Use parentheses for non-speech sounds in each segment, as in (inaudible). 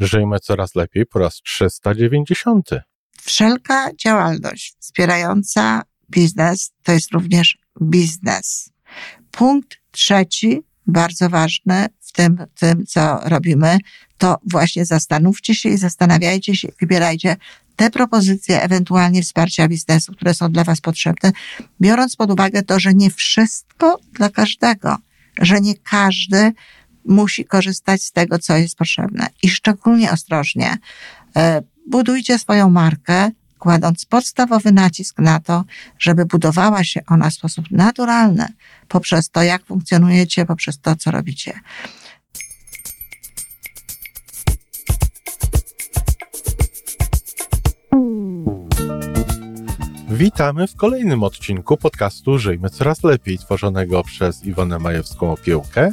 Żyjmy coraz lepiej po raz 390. Wszelka działalność wspierająca biznes to jest również biznes. Punkt trzeci, bardzo ważny w tym, tym, co robimy, to właśnie zastanówcie się i zastanawiajcie się, wybierajcie te propozycje ewentualnie wsparcia biznesu, które są dla Was potrzebne, biorąc pod uwagę to, że nie wszystko dla każdego, że nie każdy musi korzystać z tego, co jest potrzebne. I szczególnie ostrożnie e, budujcie swoją markę, kładąc podstawowy nacisk na to, żeby budowała się ona w sposób naturalny poprzez to, jak funkcjonujecie, poprzez to, co robicie. Witamy w kolejnym odcinku podcastu Żyjmy Coraz Lepiej, tworzonego przez Iwonę Majewską-Opiełkę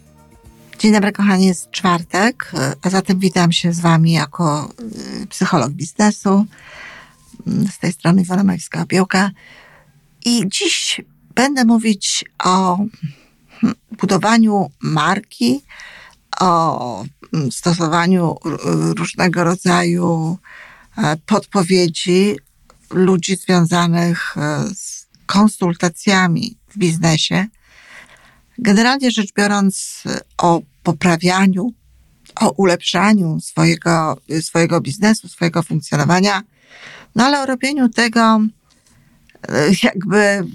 Dzień dobry, kochani, jest czwartek, a zatem witam się z Wami jako y, psycholog biznesu. Z tej strony Iwona Majewska-Opiełka. I dziś będę mówić o hmm, budowaniu marki, o hmm, stosowaniu różnego rodzaju e, podpowiedzi ludzi związanych e, z konsultacjami w biznesie. Generalnie rzecz biorąc, o poprawianiu, o ulepszaniu swojego, swojego biznesu, swojego funkcjonowania, no ale o robieniu tego e, jakby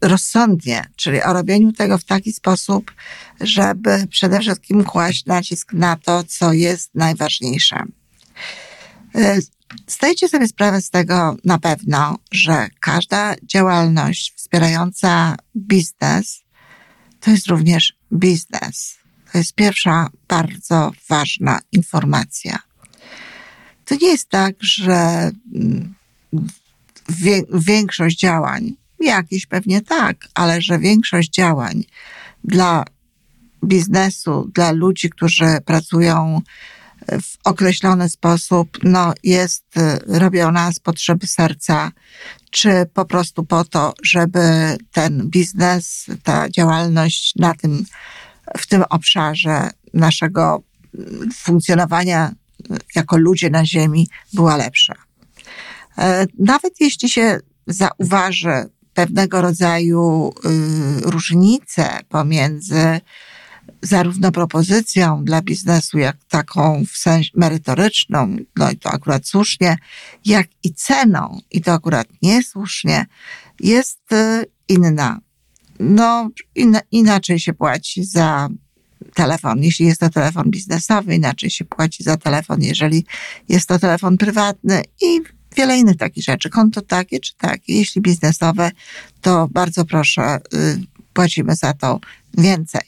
rozsądnie, czyli o robieniu tego w taki sposób, żeby przede wszystkim kłaść nacisk na to, co jest najważniejsze. E, zdajcie sobie sprawę z tego na pewno, że każda działalność wspierająca biznes to jest również biznes. To jest pierwsza bardzo ważna informacja. To nie jest tak, że mm, większość działań, jakieś pewnie tak, ale że większość działań dla biznesu, dla ludzi, którzy pracują w określony sposób, no, jest y, robiona z potrzeby serca, czy po prostu po to, żeby ten biznes, ta działalność na tym, w tym obszarze naszego funkcjonowania jako ludzie na Ziemi była lepsza. E, nawet jeśli się zauważy pewnego rodzaju y, różnice pomiędzy zarówno propozycją dla biznesu, jak taką w sensie merytoryczną, no i to akurat słusznie, jak i ceną, i to akurat niesłusznie, jest y, inna. No, in, inaczej się płaci za telefon, jeśli jest to telefon biznesowy, inaczej się płaci za telefon, jeżeli jest to telefon prywatny i wiele innych takich rzeczy. Konto takie czy takie. Jeśli biznesowe, to bardzo proszę, y, płacimy za to więcej.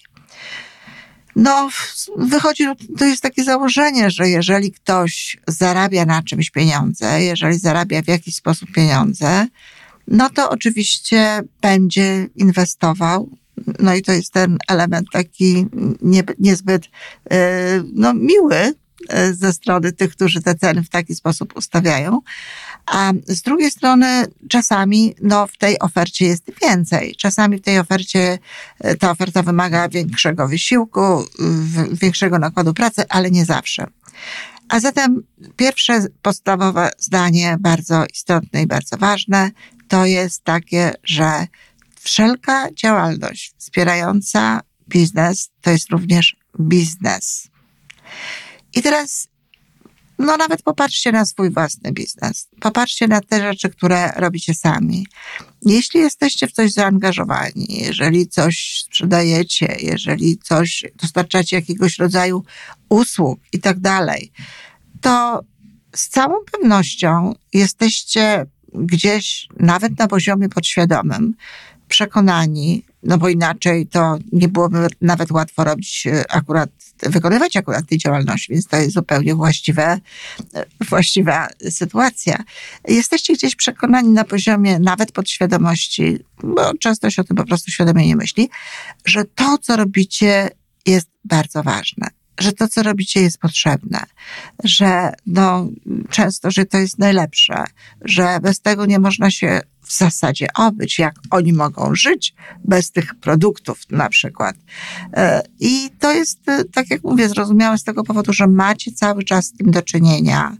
No, wychodzi, to jest takie założenie, że jeżeli ktoś zarabia na czymś pieniądze, jeżeli zarabia w jakiś sposób pieniądze, no to oczywiście będzie inwestował. No i to jest ten element taki nie, niezbyt e, no, miły e, ze strony tych, którzy te ceny w taki sposób ustawiają. A z drugiej strony czasami no, w tej ofercie jest więcej. Czasami w tej ofercie e, ta oferta wymaga większego wysiłku, większego nakładu pracy, ale nie zawsze. A zatem pierwsze podstawowe zdanie, bardzo istotne i bardzo ważne, to jest takie, że wszelka działalność wspierająca biznes to jest również biznes. I teraz no nawet popatrzcie na swój własny biznes. Popatrzcie na te rzeczy, które robicie sami. Jeśli jesteście w coś zaangażowani, jeżeli coś sprzedajecie, jeżeli coś dostarczacie jakiegoś rodzaju usług i tak dalej, to z całą pewnością jesteście gdzieś, nawet na poziomie podświadomym, przekonani, no bo inaczej to nie byłoby nawet łatwo robić e, akurat, wykonywać akurat tej działalności, więc to jest zupełnie właściwe, e, właściwa sytuacja. Jesteście gdzieś przekonani na poziomie nawet podświadomości, bo często się o tym po prostu świadomie nie myśli, że to, co robicie, jest bardzo ważne że to, co robicie, jest potrzebne, że no, często, że to jest najlepsze, że bez tego nie można się w zasadzie obyć, jak oni mogą żyć bez tych produktów na przykład. E, I to jest, e, tak jak mówię, zrozumiałe z tego powodu, że macie cały czas z tym do czynienia.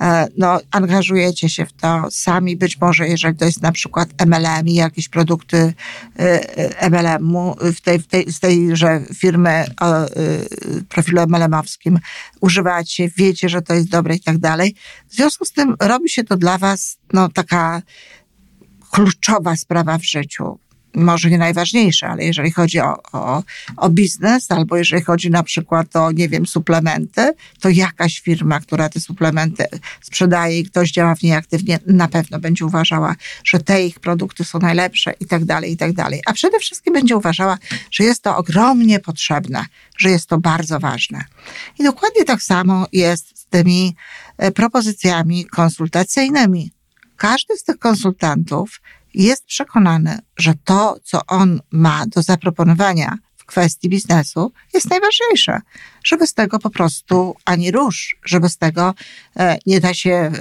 E, no, angażujecie się w to sami, być może jeżeli to jest na przykład MLM i jakieś produkty MLM-u w tej, w tej, z tejże firmy profilu MLM-owskim używacie, wiecie, że to jest dobre i tak dalej. W związku z tym robi się to dla was no, taka kluczowa sprawa w życiu. Może nie najważniejsza, ale jeżeli chodzi o, o, o biznes, albo jeżeli chodzi na przykład o, nie wiem, suplementy, to jakaś firma, która te suplementy sprzedaje i ktoś działa w niej aktywnie, na pewno będzie uważała, że te ich produkty są najlepsze i tak dalej, i tak dalej. A przede wszystkim będzie uważała, że jest to ogromnie potrzebne, że jest to bardzo ważne. I dokładnie tak samo jest z tymi e, propozycjami konsultacyjnymi każdy z tych konsultantów jest przekonany, że to, co on ma do zaproponowania w kwestii biznesu, jest najważniejsze. Że bez tego po prostu ani rusz, że bez tego e, nie da się e,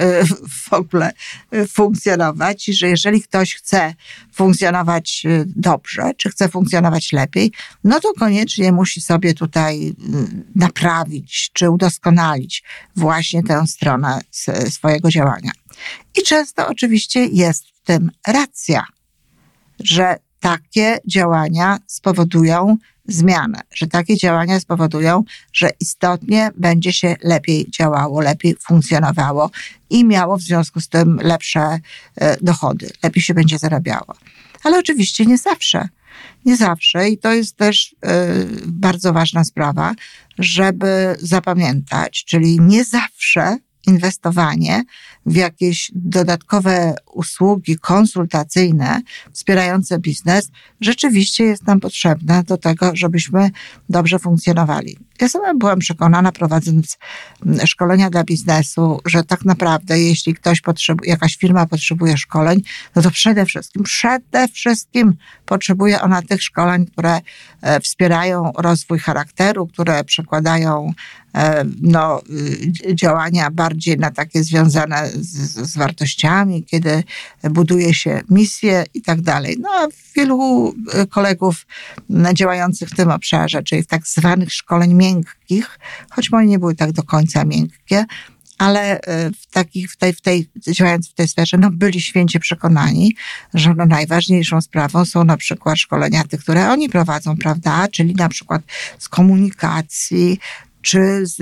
w ogóle e, funkcjonować i że jeżeli ktoś chce funkcjonować dobrze, czy chce funkcjonować lepiej, no to koniecznie musi sobie tutaj naprawić, czy udoskonalić właśnie tę stronę swojego działania. I często oczywiście jest w tym racja, że takie działania spowodują zmianę, że takie działania spowodują, że istotnie będzie się lepiej działało, lepiej funkcjonowało i miało w związku z tym lepsze e, dochody, lepiej się będzie zarabiało. Ale oczywiście nie zawsze. Nie zawsze i to jest też y, bardzo ważna sprawa, żeby zapamiętać, czyli nie zawsze inwestowanie w jakieś dodatkowe usługi konsultacyjne wspierające biznes rzeczywiście jest nam potrzebne do tego, żebyśmy dobrze funkcjonowali. Ja sama byłam przekonana, prowadząc szkolenia dla biznesu, że tak naprawdę, jeśli ktoś potrzebuje, jakaś firma potrzebuje szkoleń, no to przede wszystkim, przede wszystkim potrzebuje ona tych szkoleń, które e, wspierają rozwój charakteru, które przekładają e, no, y, działania bardziej na takie związane z, z wartościami, kiedy buduje się misję i tak dalej. No a wielu e, kolegów działających w tym obszarze, czyli w tak zwanych szkoleń miękkich, choć moje nie były tak do końca miękkie, ale e, w takich, w tej, w tej, działając w tej sferze, no byli święcie przekonani, że no najważniejszą sprawą są na przykład szkolenia tych, które oni prowadzą, prawda? Czyli na przykład z komunikacji, czy z,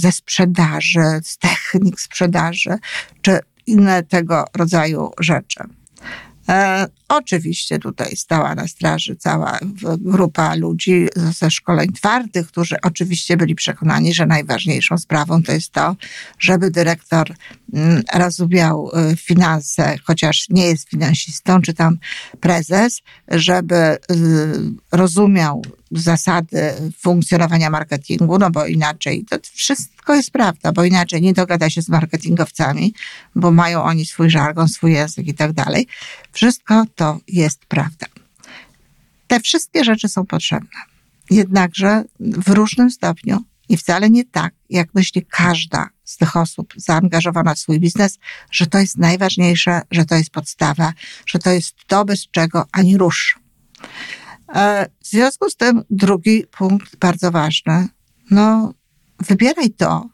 ze sprzedaży, z technik sprzedaży, czy inne tego rodzaju rzeczy. E, oczywiście tutaj stała na straży cała grupa ludzi ze szkoleń twardych, którzy oczywiście byli przekonani, że najważniejszą sprawą to jest to, żeby dyrektor rozumiał y, finanse, chociaż nie jest finansistą, czy tam prezes, żeby y, rozumiał zasady funkcjonowania marketingu, no bo inaczej to wszystko jest prawda, bo inaczej nie dogada się z marketingowcami, bo mają oni swój żargon, swój język i tak dalej. Wszystko to jest prawda. Te wszystkie rzeczy są potrzebne. Jednakże w różnym stopniu i wcale nie tak, jak myśli każda z tych osób zaangażowana w swój biznes, że to jest najważniejsze, że to jest podstawa, że to jest to, bez czego ani rusz. E, w związku z tym drugi punkt bardzo ważny. No, wybieraj to,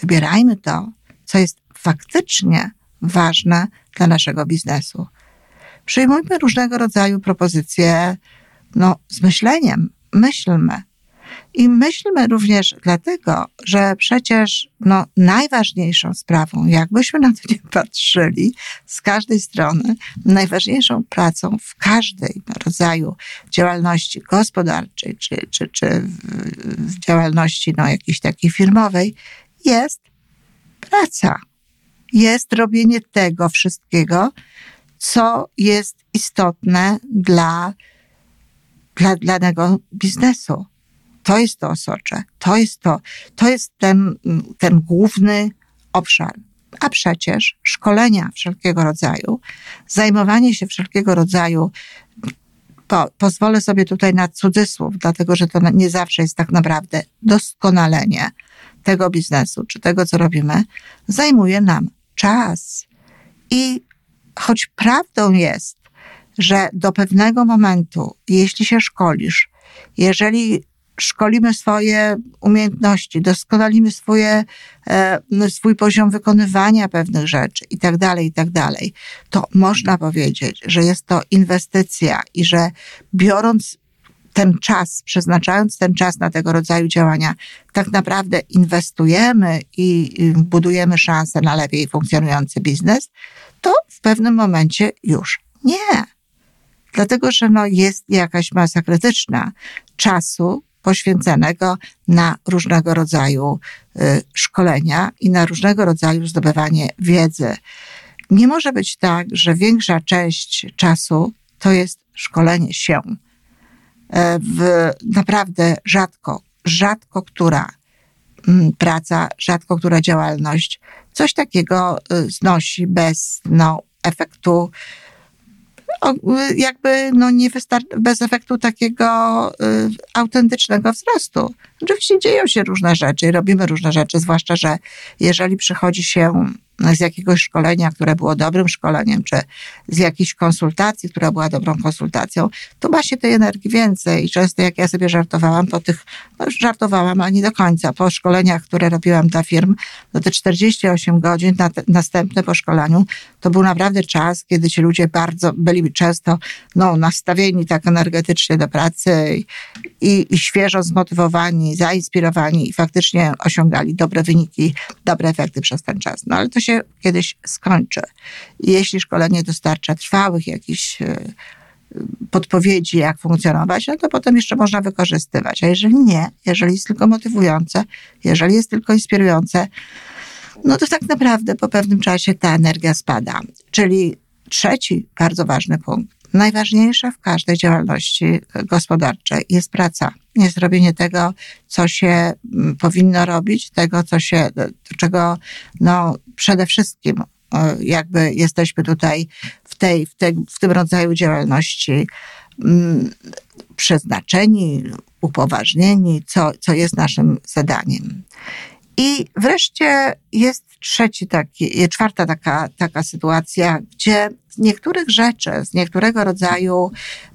wybierajmy to, co jest faktycznie ważne dla naszego biznesu. Przyjmujmy różnego rodzaju propozycje, no, z myśleniem. Myślmy, i myślmy również dlatego, że przecież no, najważniejszą sprawą, jakbyśmy na to nie patrzyli z każdej strony, najważniejszą pracą w każdej rodzaju działalności gospodarczej czy, czy, czy w działalności no, jakiejś takiej firmowej jest praca. Jest robienie tego wszystkiego, co jest istotne dla dla danego biznesu. To jest to osocze, to jest to, to jest ten, ten główny obszar. A przecież szkolenia wszelkiego rodzaju, zajmowanie się wszelkiego rodzaju, po, pozwolę sobie tutaj na cudzysłów, dlatego że to nie zawsze jest tak naprawdę doskonalenie tego biznesu czy tego, co robimy, zajmuje nam czas. I choć prawdą jest, że do pewnego momentu, jeśli się szkolisz, jeżeli szkolimy swoje umiejętności, doskonalimy swoje, e, swój poziom wykonywania pewnych rzeczy i tak dalej, i tak dalej, to można powiedzieć, że jest to inwestycja i że biorąc ten czas, przeznaczając ten czas na tego rodzaju działania, tak naprawdę inwestujemy i budujemy szansę na lepiej funkcjonujący biznes, to w pewnym momencie już nie. Dlatego, że no jest jakaś masa krytyczna czasu poświęconego na różnego rodzaju y, szkolenia i na różnego rodzaju zdobywanie wiedzy. Nie może być tak, że większa część czasu to jest szkolenie się. E, w naprawdę rzadko, rzadko która mm, praca, rzadko która działalność coś takiego y, znosi bez no, efektu jakby no nie wystar- bez efektu takiego y, autentycznego wzrostu. Oczywiście dzieją się różne rzeczy, robimy różne rzeczy, zwłaszcza, że jeżeli przychodzi się z jakiegoś szkolenia, które było dobrym szkoleniem, czy z jakiejś konsultacji, która była dobrą konsultacją, to ma się tej energii więcej. I często jak ja sobie żartowałam po tych, no żartowałam, a nie do końca, po szkoleniach, które robiłam dla firm, no te 48 godzin na te, następne po szkoleniu, to był naprawdę czas, kiedy ci ludzie bardzo byli często no, nastawieni tak energetycznie do pracy i, i, i świeżo zmotywowani, zainspirowani i faktycznie osiągali dobre wyniki, dobre efekty przez ten czas. No ale to się kiedyś skończy. Jeśli szkolenie dostarcza trwałych jakichś e, podpowiedzi, jak funkcjonować, no to potem jeszcze można wykorzystywać. A jeżeli nie, jeżeli jest tylko motywujące, jeżeli jest tylko inspirujące, no to tak naprawdę po pewnym czasie ta energia spada. Czyli trzeci bardzo ważny punkt. Najważniejsze w każdej działalności gospodarczej jest praca. Jest robienie tego, co się mm, powinno robić, tego, co się, czego no, przede wszystkim jakby jesteśmy tutaj w, tej, w, tej, w tym rodzaju działalności mm, przeznaczeni, upoważnieni, co, co jest naszym zadaniem. I wreszcie jest trzeci taki, czwarta taka, taka sytuacja, gdzie z niektórych rzeczy, z niektórego rodzaju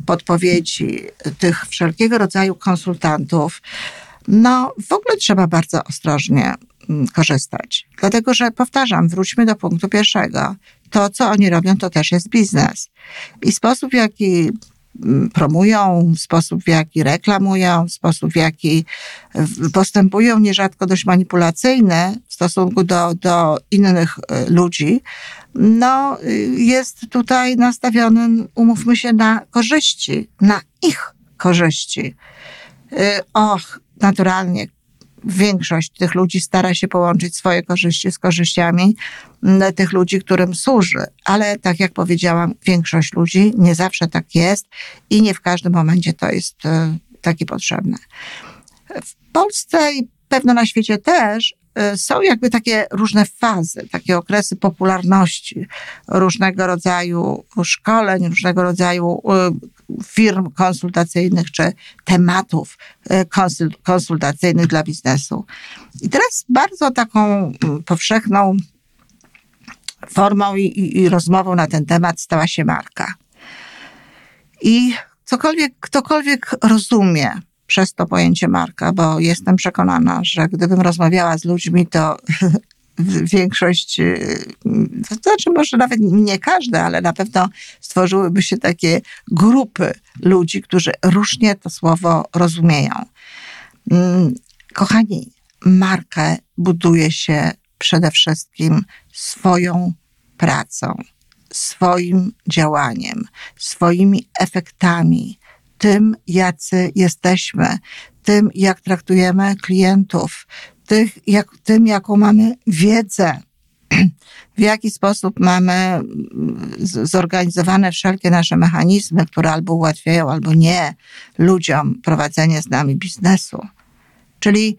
podpowiedzi, tych wszelkiego rodzaju konsultantów, no w ogóle trzeba bardzo ostrożnie mm, korzystać. Dlatego, że powtarzam, wróćmy do punktu pierwszego. To, co oni robią, to też jest biznes. I sposób, w jaki promują, sposób w jaki reklamują, sposób w jaki postępują, nierzadko dość manipulacyjny w stosunku do, do innych e, ludzi, no, jest tutaj nastawiony, umówmy się, na korzyści, na ich korzyści. Y, och, naturalnie większość tych ludzi stara się połączyć swoje korzyści z korzyściami mm, tych ludzi, którym służy. Ale tak jak powiedziałam, większość ludzi nie zawsze tak jest i nie w każdym momencie to jest y, takie potrzebne. W Polsce i pewno na świecie też są jakby takie różne fazy, takie okresy popularności różnego rodzaju szkoleń, różnego rodzaju y, firm konsultacyjnych czy tematów y, konsultacyjnych dla biznesu. I teraz bardzo taką powszechną formą i, i, i rozmową na ten temat stała się marka. I cokolwiek, ktokolwiek rozumie przez to pojęcie marka, bo jestem przekonana, że gdybym rozmawiała z ludźmi, to (laughs) większość, y, to znaczy może nawet nie każde, ale na pewno stworzyłyby się takie grupy ludzi, którzy różnie to słowo rozumieją. Mm, kochani, markę buduje się przede wszystkim swoją pracą, swoim działaniem, swoimi efektami, tym, jacy jesteśmy, tym, jak traktujemy klientów, tych, jak, tym, jaką mamy wiedzę. (clears throat) w jaki sposób mamy mm, zorganizowane wszelkie nasze mechanizmy, które albo ułatwiają, albo nie ludziom prowadzenie z nami biznesu. Czyli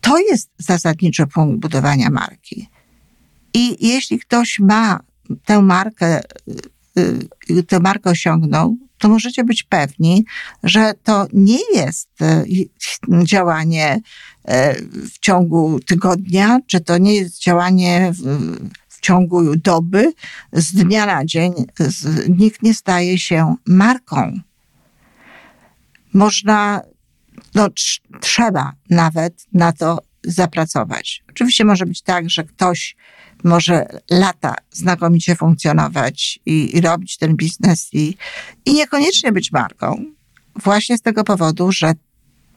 to jest zasadniczy punkt budowania marki. I jeśli ktoś ma tę markę, y, tę markę osiągnął, to możecie być pewni, że to nie jest y, działanie w ciągu tygodnia, czy to nie jest działanie w, w ciągu doby, z dnia na dzień. Nikt nie staje się marką. Można no, trzeba nawet na to zapracować. Oczywiście może być tak, że ktoś może lata znakomicie funkcjonować i, i robić ten biznes i, i niekoniecznie być marką. Właśnie z tego powodu, że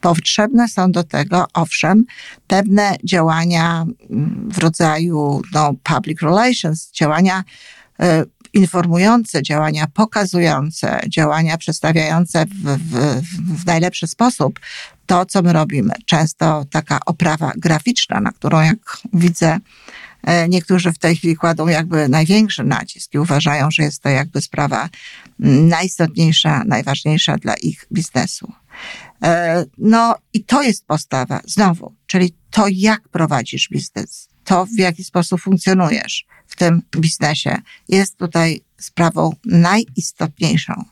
potrzebne są do tego, owszem, pewne działania mm, w rodzaju no, public relations, działania y, informujące, działania pokazujące, działania przedstawiające w, w, w najlepszy sposób to, co my robimy. Często taka oprawa graficzna, na którą jak widzę, niektórzy w tej chwili kładą jakby największy nacisk i uważają, że jest to jakby sprawa najistotniejsza, najważniejsza dla ich biznesu. E, no i to jest postawa, znowu, czyli to, jak prowadzisz biznes, to w jaki sposób funkcjonujesz w tym biznesie, jest tutaj sprawą najistotniejszą.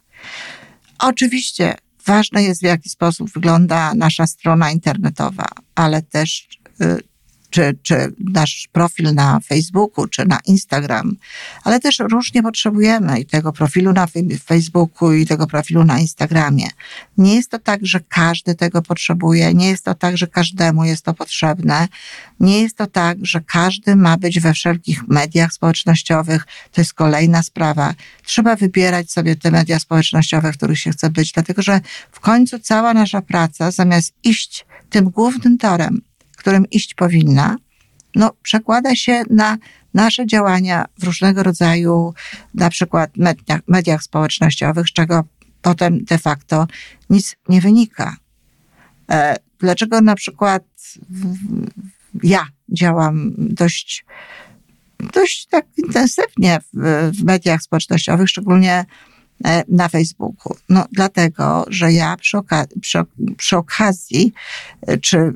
Oczywiście ważne jest, w jaki sposób wygląda nasza strona internetowa, ale też y, czy, czy nasz profil na Facebooku, czy na Instagram, ale też różnie potrzebujemy i tego profilu na Facebooku, i tego profilu na Instagramie. Nie jest to tak, że każdy tego potrzebuje, nie jest to tak, że każdemu jest to potrzebne, nie jest to tak, że każdy ma być we wszelkich mediach społecznościowych. To jest kolejna sprawa. Trzeba wybierać sobie te media społecznościowe, w których się chce być, dlatego że w końcu cała nasza praca, zamiast iść tym głównym torem, którym iść powinna, no, przekłada się na nasze działania w różnego rodzaju, na przykład mediach, mediach społecznościowych, z czego potem de facto nic nie wynika. E, dlaczego na przykład ja działam dość, dość tak intensywnie w, w mediach społecznościowych, szczególnie na Facebooku. No, dlatego, że ja przy, oka przy, przy okazji, e, czy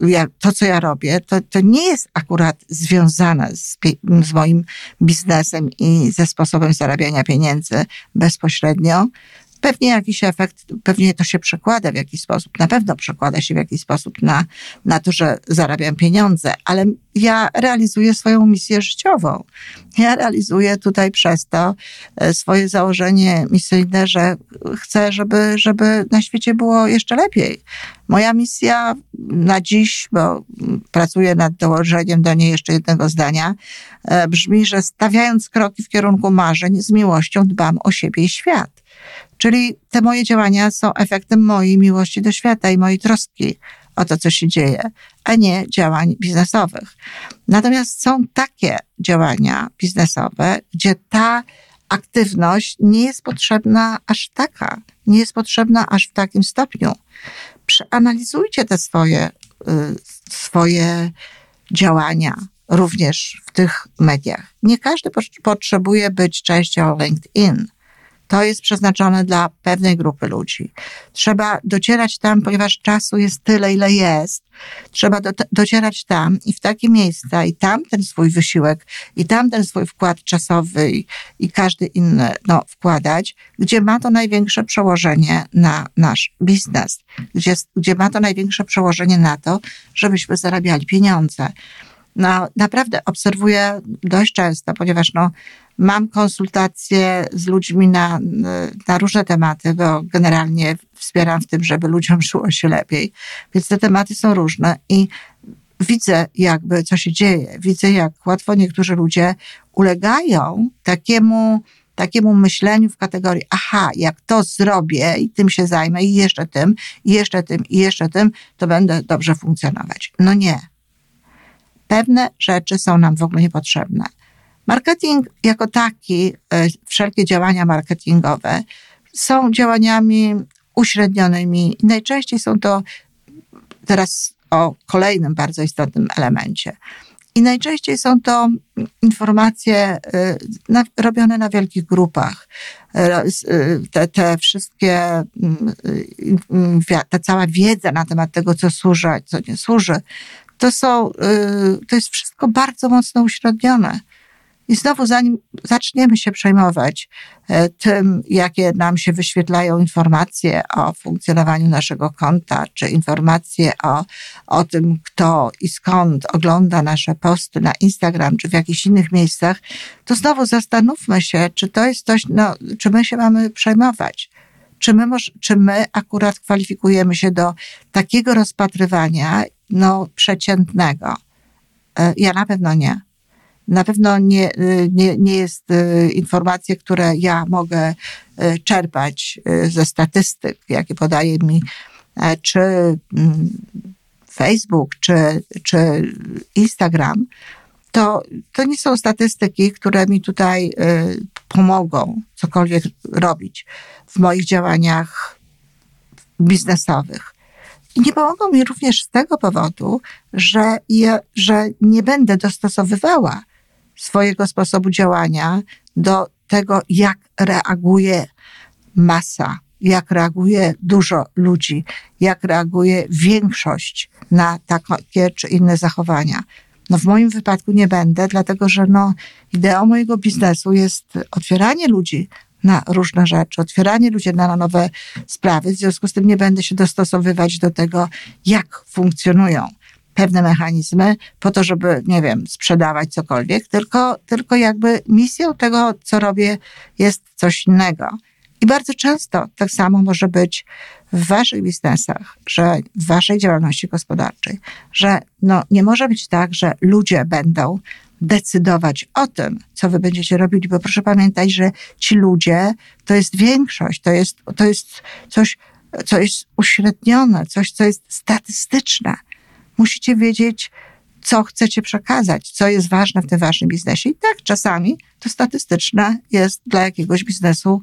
ja, to, co ja robię, to, to nie jest akurat związane z, z moim biznesem i ze sposobem zarabiania pieniędzy bezpośrednio, Pewnie jakiś efekt, pewnie to się przekłada w jakiś sposób, na pewno przekłada się w jakiś sposób na, na to, że zarabiam pieniądze, ale ja realizuję swoją misję życiową. Ja realizuję tutaj przez to e, swoje założenie misyjne, że chcę, żeby, żeby na świecie było jeszcze lepiej. Moja misja na dziś, bo pracuję nad dołożeniem do niej jeszcze jednego zdania, e, brzmi, że stawiając kroki w kierunku marzeń, z miłością dbam o siebie i świat. Czyli te moje działania są efektem mojej miłości do świata i mojej troski o to, co się dzieje, a nie działań biznesowych. Natomiast są takie działania biznesowe, gdzie ta aktywność nie jest potrzebna aż taka, nie jest potrzebna aż w takim stopniu. Przeanalizujcie te swoje, y, swoje działania również w tych mediach. Nie każdy potrzebuje być częścią LinkedIn to jest przeznaczone dla pewnej grupy ludzi. Trzeba docierać tam, ponieważ czasu jest tyle, ile jest. Trzeba do, docierać tam i w takie miejsca i tam ten swój wysiłek i tam ten swój wkład czasowy i, i każdy inny no, wkładać, gdzie ma to największe przełożenie na nasz biznes, gdzie, gdzie ma to największe przełożenie na to, żebyśmy zarabiali pieniądze. No, naprawdę obserwuję dość często, ponieważ no, Mam konsultacje z ludźmi na, na różne tematy, bo generalnie wspieram w tym, żeby ludziom żyło się lepiej. Więc te tematy są różne i widzę jakby, co się dzieje. Widzę, jak łatwo niektórzy ludzie ulegają takiemu, takiemu myśleniu w kategorii, aha, jak to zrobię i tym się zajmę i jeszcze tym, i jeszcze tym, i jeszcze tym, to będę dobrze funkcjonować. No nie. Pewne rzeczy są nam w ogóle niepotrzebne. Marketing jako taki, e, wszelkie działania marketingowe są działaniami uśrednionymi. Najczęściej są to teraz o kolejnym bardzo istotnym elemencie. I najczęściej są to informacje na, robione na wielkich grupach. Te, te wszystkie, mm, ta cała wiedza na temat tego, co służy, co nie służy, to są, to jest wszystko bardzo mocno uśrednione. I znowu, zanim zaczniemy się przejmować e, tym, jakie nam się wyświetlają informacje o funkcjonowaniu naszego konta, czy informacje o, o tym, kto i skąd ogląda nasze posty na Instagram, czy w jakichś innych miejscach, to znowu zastanówmy się, czy to jest coś, no, czy my się mamy przejmować. Czy my, czy my akurat kwalifikujemy się do takiego rozpatrywania, no, przeciętnego? E, ja na pewno nie. Na pewno nie, y, nie, nie jest y, informacje, które ja mogę y, czerpać ze statystyk, jakie podaje mi e, czy mm, Facebook, czy, czy Instagram. To, to nie są statystyki, które mi tutaj pomogą cokolwiek robić w moich działaniach biznesowych. I nie pomogą mi również z tego powodu, że, je, że nie będę dostosowywała swojego sposobu działania do tego, jak reaguje masa, jak reaguje dużo ludzi, jak reaguje większość na takie czy inne zachowania. No w moim wypadku nie będę, dlatego że no, ideą mojego biznesu jest otwieranie ludzi na różne rzeczy, otwieranie ludzi na nowe sprawy. W związku z tym nie będę się dostosowywać do tego, jak funkcjonują pewne mechanizmy po to, żeby, nie wiem, sprzedawać cokolwiek, tylko, tylko jakby misją tego, co robię, jest coś innego. I bardzo często tak samo może być w waszych biznesach, że w waszej działalności gospodarczej, że no, nie może być tak, że ludzie będą decydować o tym, co wy będziecie robili, bo proszę pamiętać, że ci ludzie to jest większość, to jest, to jest coś, co jest uśrednione, coś, co jest statystyczne musicie wiedzieć, co chcecie przekazać, co jest ważne w tym waszym biznesie. I tak czasami to statystyczne jest dla jakiegoś biznesu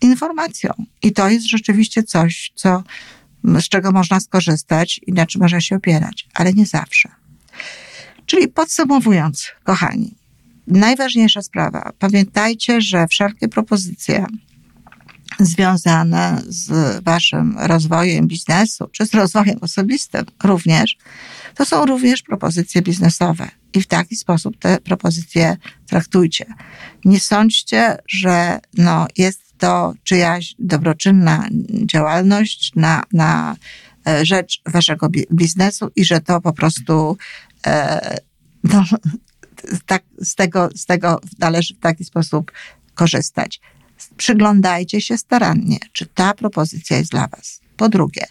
informacją. I to jest rzeczywiście coś, co, z czego można skorzystać i na czym można się opierać, ale nie zawsze. Czyli podsumowując, kochani, najważniejsza sprawa. Pamiętajcie, że wszelkie propozycje związane z waszym rozwojem biznesu, czy z rozwojem osobistym również, to są również propozycje biznesowe. I w taki sposób te propozycje traktujcie. Nie sądźcie, że no, jest to czyjaś dobroczynna działalność na, na e, rzecz waszego biznesu i że to po prostu e, no, (laughs) tak, z, tego, z tego należy w taki sposób korzystać przyglądajcie się starannie, czy ta propozycja jest dla Was. Po drugie,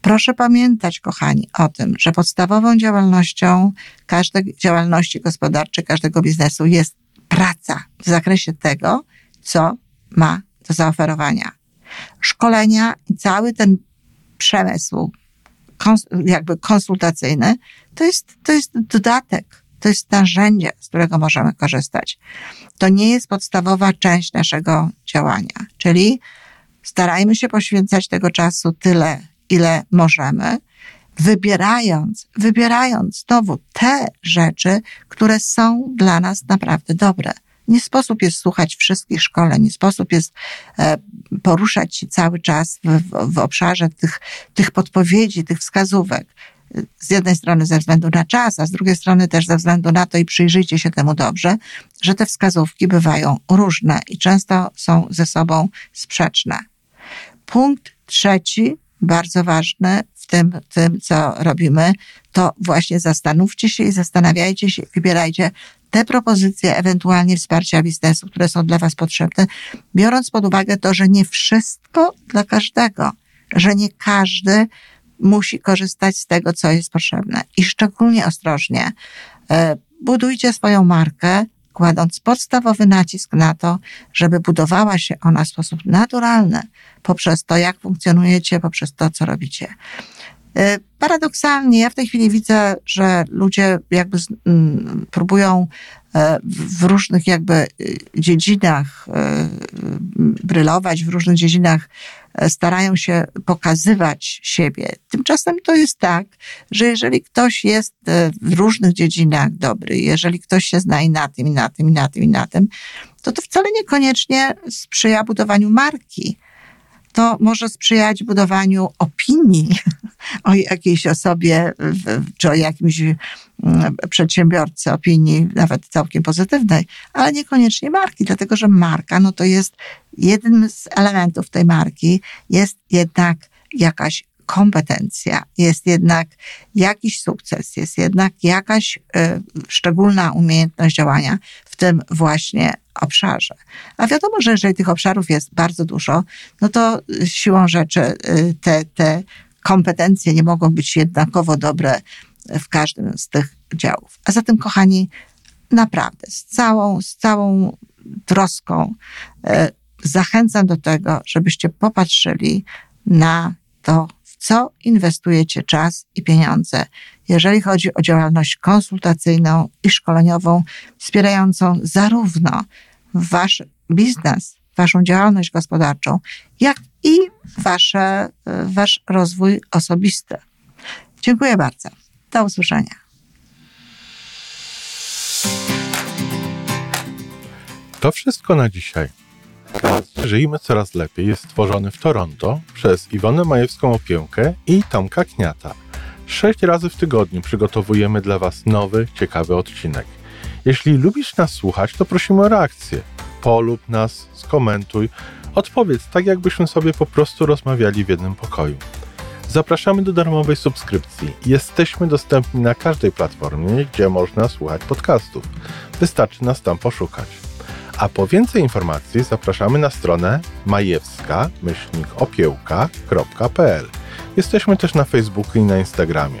proszę pamiętać, kochani, o tym, że podstawową działalnością każdej działalności gospodarczej, każdego biznesu jest praca w zakresie tego, co ma do zaoferowania. Szkolenia i cały ten przemysł jakby konsultacyjny to jest, to jest dodatek to jest narzędzie, z którego możemy korzystać. To nie jest podstawowa część naszego działania, czyli starajmy się poświęcać tego czasu tyle, ile możemy, wybierając, wybierając znowu te rzeczy, które są dla nas naprawdę dobre. Nie sposób jest słuchać wszystkich szkoleń, nie sposób jest e, poruszać się cały czas w, w, w obszarze tych, tych podpowiedzi, tych wskazówek z jednej strony ze względu na czas, a z drugiej strony też ze względu na to i przyjrzyjcie się temu dobrze, że te wskazówki bywają różne i często są ze sobą sprzeczne. Punkt trzeci, bardzo ważny w tym, tym co robimy, to właśnie zastanówcie się i zastanawiajcie się, wybierajcie te propozycje ewentualnie wsparcia biznesu, które są dla Was potrzebne, biorąc pod uwagę to, że nie wszystko dla każdego, że nie każdy musi korzystać z tego, co jest potrzebne. I szczególnie ostrożnie e, budujcie swoją markę, kładąc podstawowy nacisk na to, żeby budowała się ona w sposób naturalny poprzez to, jak funkcjonujecie, poprzez to, co robicie. E, paradoksalnie, ja w tej chwili widzę, że ludzie jakby próbują w różnych jakby dziedzinach brylować w różnych dziedzinach, e, starają się pokazywać siebie. Tymczasem to jest tak, że jeżeli ktoś jest e, w różnych dziedzinach dobry, jeżeli ktoś się zna i na tym, i na tym, i na tym, i na tym, to to wcale niekoniecznie sprzyja budowaniu marki to może sprzyjać budowaniu opinii (laughs) o jakiejś osobie czy o jakimś mm, przedsiębiorcy, opinii nawet całkiem pozytywnej, ale niekoniecznie marki, dlatego że marka, no to jest jednym z elementów tej marki, jest jednak jakaś kompetencja, jest jednak jakiś sukces, jest jednak jakaś y, szczególna umiejętność działania w tym właśnie obszarze. A wiadomo, że jeżeli tych obszarów jest bardzo dużo, no to siłą rzeczy y, te, te kompetencje nie mogą być jednakowo dobre w każdym z tych działów. A zatem, kochani, naprawdę z całą, z całą troską y, zachęcam do tego, żebyście popatrzyli na to, w co inwestujecie czas i pieniądze, jeżeli chodzi o działalność konsultacyjną i szkoleniową, wspierającą zarówno wasz biznes, waszą działalność gospodarczą, jak i wasze, wasz rozwój osobisty. Dziękuję bardzo. Do usłyszenia. To wszystko na dzisiaj. Żyjmy coraz lepiej jest stworzony w Toronto przez Iwonę Majewską Opiełkę i Tomka Kniata. Sześć razy w tygodniu przygotowujemy dla Was nowy, ciekawy odcinek. Jeśli lubisz nas słuchać, to prosimy o reakcję. Polub nas, skomentuj, odpowiedz tak, jakbyśmy sobie po prostu rozmawiali w jednym pokoju. Zapraszamy do darmowej subskrypcji. Jesteśmy dostępni na każdej platformie, gdzie można słuchać podcastów. Wystarczy nas tam poszukać. A po więcej informacji zapraszamy na stronę majewska-opiełka.pl. Jesteśmy też na Facebooku i na Instagramie.